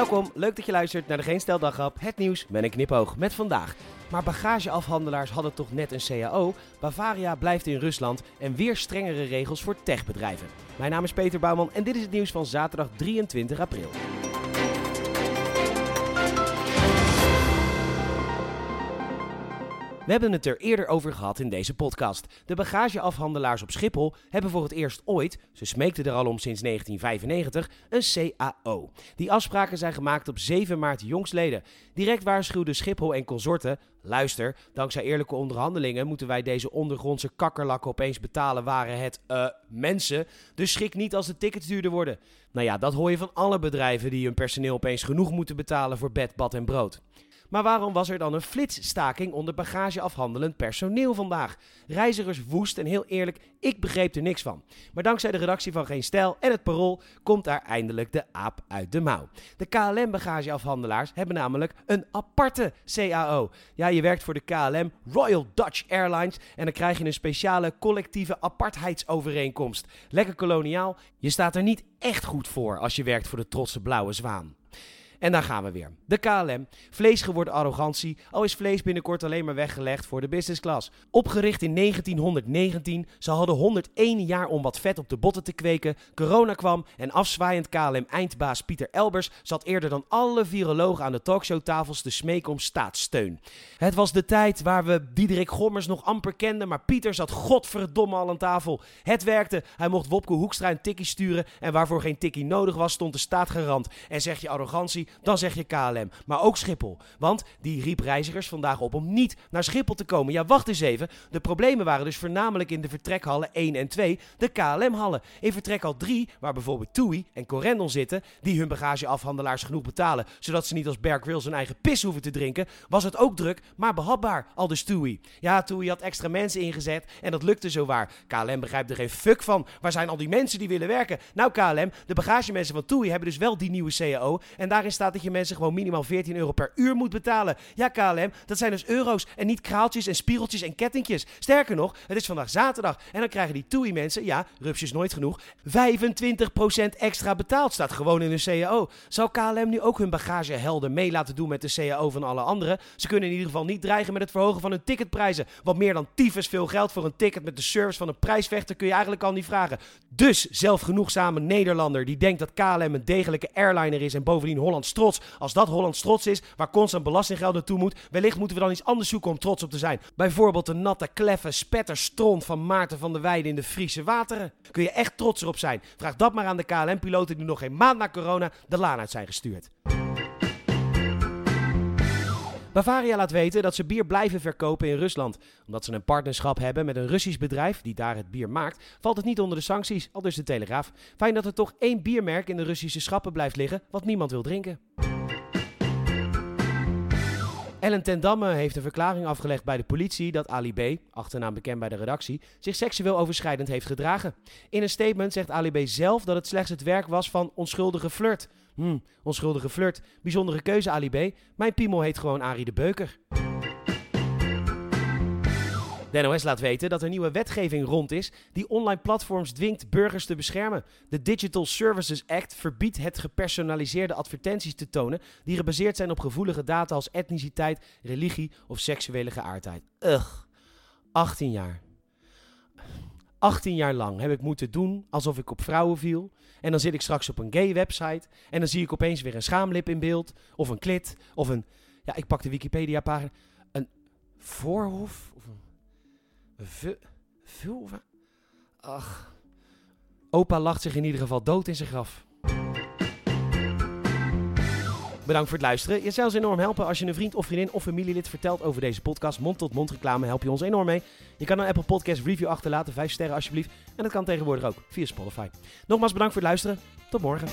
Welkom, leuk dat je luistert naar de Geen Stel het nieuws met een knipoog met vandaag. Maar bagageafhandelaars hadden toch net een CAO? Bavaria blijft in Rusland en weer strengere regels voor techbedrijven. Mijn naam is Peter Bouwman en dit is het nieuws van zaterdag 23 april. We hebben het er eerder over gehad in deze podcast. De bagageafhandelaars op Schiphol hebben voor het eerst ooit, ze smeekten er al om sinds 1995, een CAO. Die afspraken zijn gemaakt op 7 maart jongstleden. Direct waarschuwde Schiphol en consorten, luister, dankzij eerlijke onderhandelingen moeten wij deze ondergrondse kakkerlakken opeens betalen waren het, eh, mensen. Dus schrik niet als de tickets duurder worden. Nou ja, dat hoor je van alle bedrijven die hun personeel opeens genoeg moeten betalen voor bed, bad en brood. Maar waarom was er dan een flitsstaking onder bagageafhandelend personeel vandaag? Reizigers woest en heel eerlijk, ik begreep er niks van. Maar dankzij de redactie van Geen Stijl en het Parool komt daar eindelijk de aap uit de mouw. De KLM-bagageafhandelaars hebben namelijk een aparte CAO. Ja, je werkt voor de KLM Royal Dutch Airlines en dan krijg je een speciale collectieve apartheidsovereenkomst. Lekker koloniaal, je staat er niet echt goed voor als je werkt voor de trotse blauwe zwaan. En daar gaan we weer. De KLM, vleesgeworden arrogantie, al is vlees binnenkort alleen maar weggelegd voor de business class. Opgericht in 1919, ze hadden 101 jaar om wat vet op de botten te kweken. Corona kwam en afzwaaiend KLM-eindbaas Pieter Elbers zat eerder dan alle virologen aan de talkshowtafels te smeken om staatssteun. Het was de tijd waar we Diederik Gommers nog amper kenden, maar Pieter zat godverdomme al aan tafel. Het werkte, hij mocht Wopke Hoekstra een tikkie sturen en waarvoor geen tikkie nodig was stond de staat garant. En zeg je arrogantie, dan zeg je KLM. Maar ook Schiphol. Want die riep reizigers vandaag op om niet naar Schiphol te komen. Ja, wacht eens even. De problemen waren dus voornamelijk in de vertrekhallen 1 en 2, de KLM-hallen. In vertrekhal 3, waar bijvoorbeeld TUI en Corendon zitten, die hun bagageafhandelaars genoeg betalen, zodat ze niet als Bear Grylls hun eigen pis hoeven te drinken, was het ook druk, maar behapbaar, al dus TUI. Ja, TUI had extra mensen ingezet en dat lukte zowaar. KLM begrijpt er geen fuck van. Waar zijn al die mensen die willen werken? Nou KLM, de bagagemensen van TUI hebben dus wel die nieuwe CAO en daarin staat dat je mensen gewoon minimaal 14 euro per uur moet betalen. Ja, KLM, dat zijn dus euro's en niet kraaltjes en spiegeltjes en kettingjes. Sterker nog, het is vandaag zaterdag en dan krijgen die TUI-mensen, ja, rupsjes nooit genoeg, 25% extra betaald. Staat gewoon in hun CAO. Zou KLM nu ook hun bagagehelden mee laten doen met de CAO van alle anderen? Ze kunnen in ieder geval niet dreigen met het verhogen van hun ticketprijzen. Want meer dan tyfus veel geld voor een ticket met de service van een prijsvechter kun je eigenlijk al niet vragen. Dus zelfgenoegzame Nederlander die denkt dat KLM een degelijke airliner is en bovendien Trots. Als dat Hollands trots is, waar constant belastinggeld naartoe moet, wellicht moeten we dan iets anders zoeken om trots op te zijn. Bijvoorbeeld de natte, kleffe spetterstront van Maarten van der Weijden in de Friese wateren. Kun je echt trots erop zijn? Vraag dat maar aan de KLM-piloten die nog geen maand na corona de laan uit zijn gestuurd. Bavaria laat weten dat ze bier blijven verkopen in Rusland. Omdat ze een partnerschap hebben met een Russisch bedrijf die daar het bier maakt, valt het niet onder de sancties, al dus de Telegraaf. Fijn dat er toch één biermerk in de Russische schappen blijft liggen wat niemand wil drinken. Ellen ten Damme heeft een verklaring afgelegd bij de politie dat Ali B., achternaam bekend bij de redactie, zich seksueel overschrijdend heeft gedragen. In een statement zegt Ali B. zelf dat het slechts het werk was van onschuldige flirt. Hm, onschuldige flirt. Bijzondere keuze, Ali B. Mijn piemel heet gewoon Arie de Beuker. De NOS laat weten dat er nieuwe wetgeving rond is die online platforms dwingt burgers te beschermen. De Digital Services Act verbiedt het gepersonaliseerde advertenties te tonen die gebaseerd zijn op gevoelige data als etniciteit, religie of seksuele geaardheid. Ugh. 18 jaar. 18 jaar lang heb ik moeten doen alsof ik op vrouwen viel. En dan zit ik straks op een gay website. En dan zie ik opeens weer een schaamlip in beeld. Of een klit. Of een. Ja, ik pak de Wikipedia pagina. Een voorhof. Of een. Ach. Opa lacht zich in ieder geval dood in zijn graf. Bedankt voor het luisteren. Je zou ons enorm helpen als je een vriend of vriendin of familielid vertelt over deze podcast. Mond-tot-mond reclame help je ons enorm mee. Je kan een Apple Podcast review achterlaten, 5 sterren alsjeblieft. En dat kan tegenwoordig ook via Spotify. Nogmaals bedankt voor het luisteren. Tot morgen.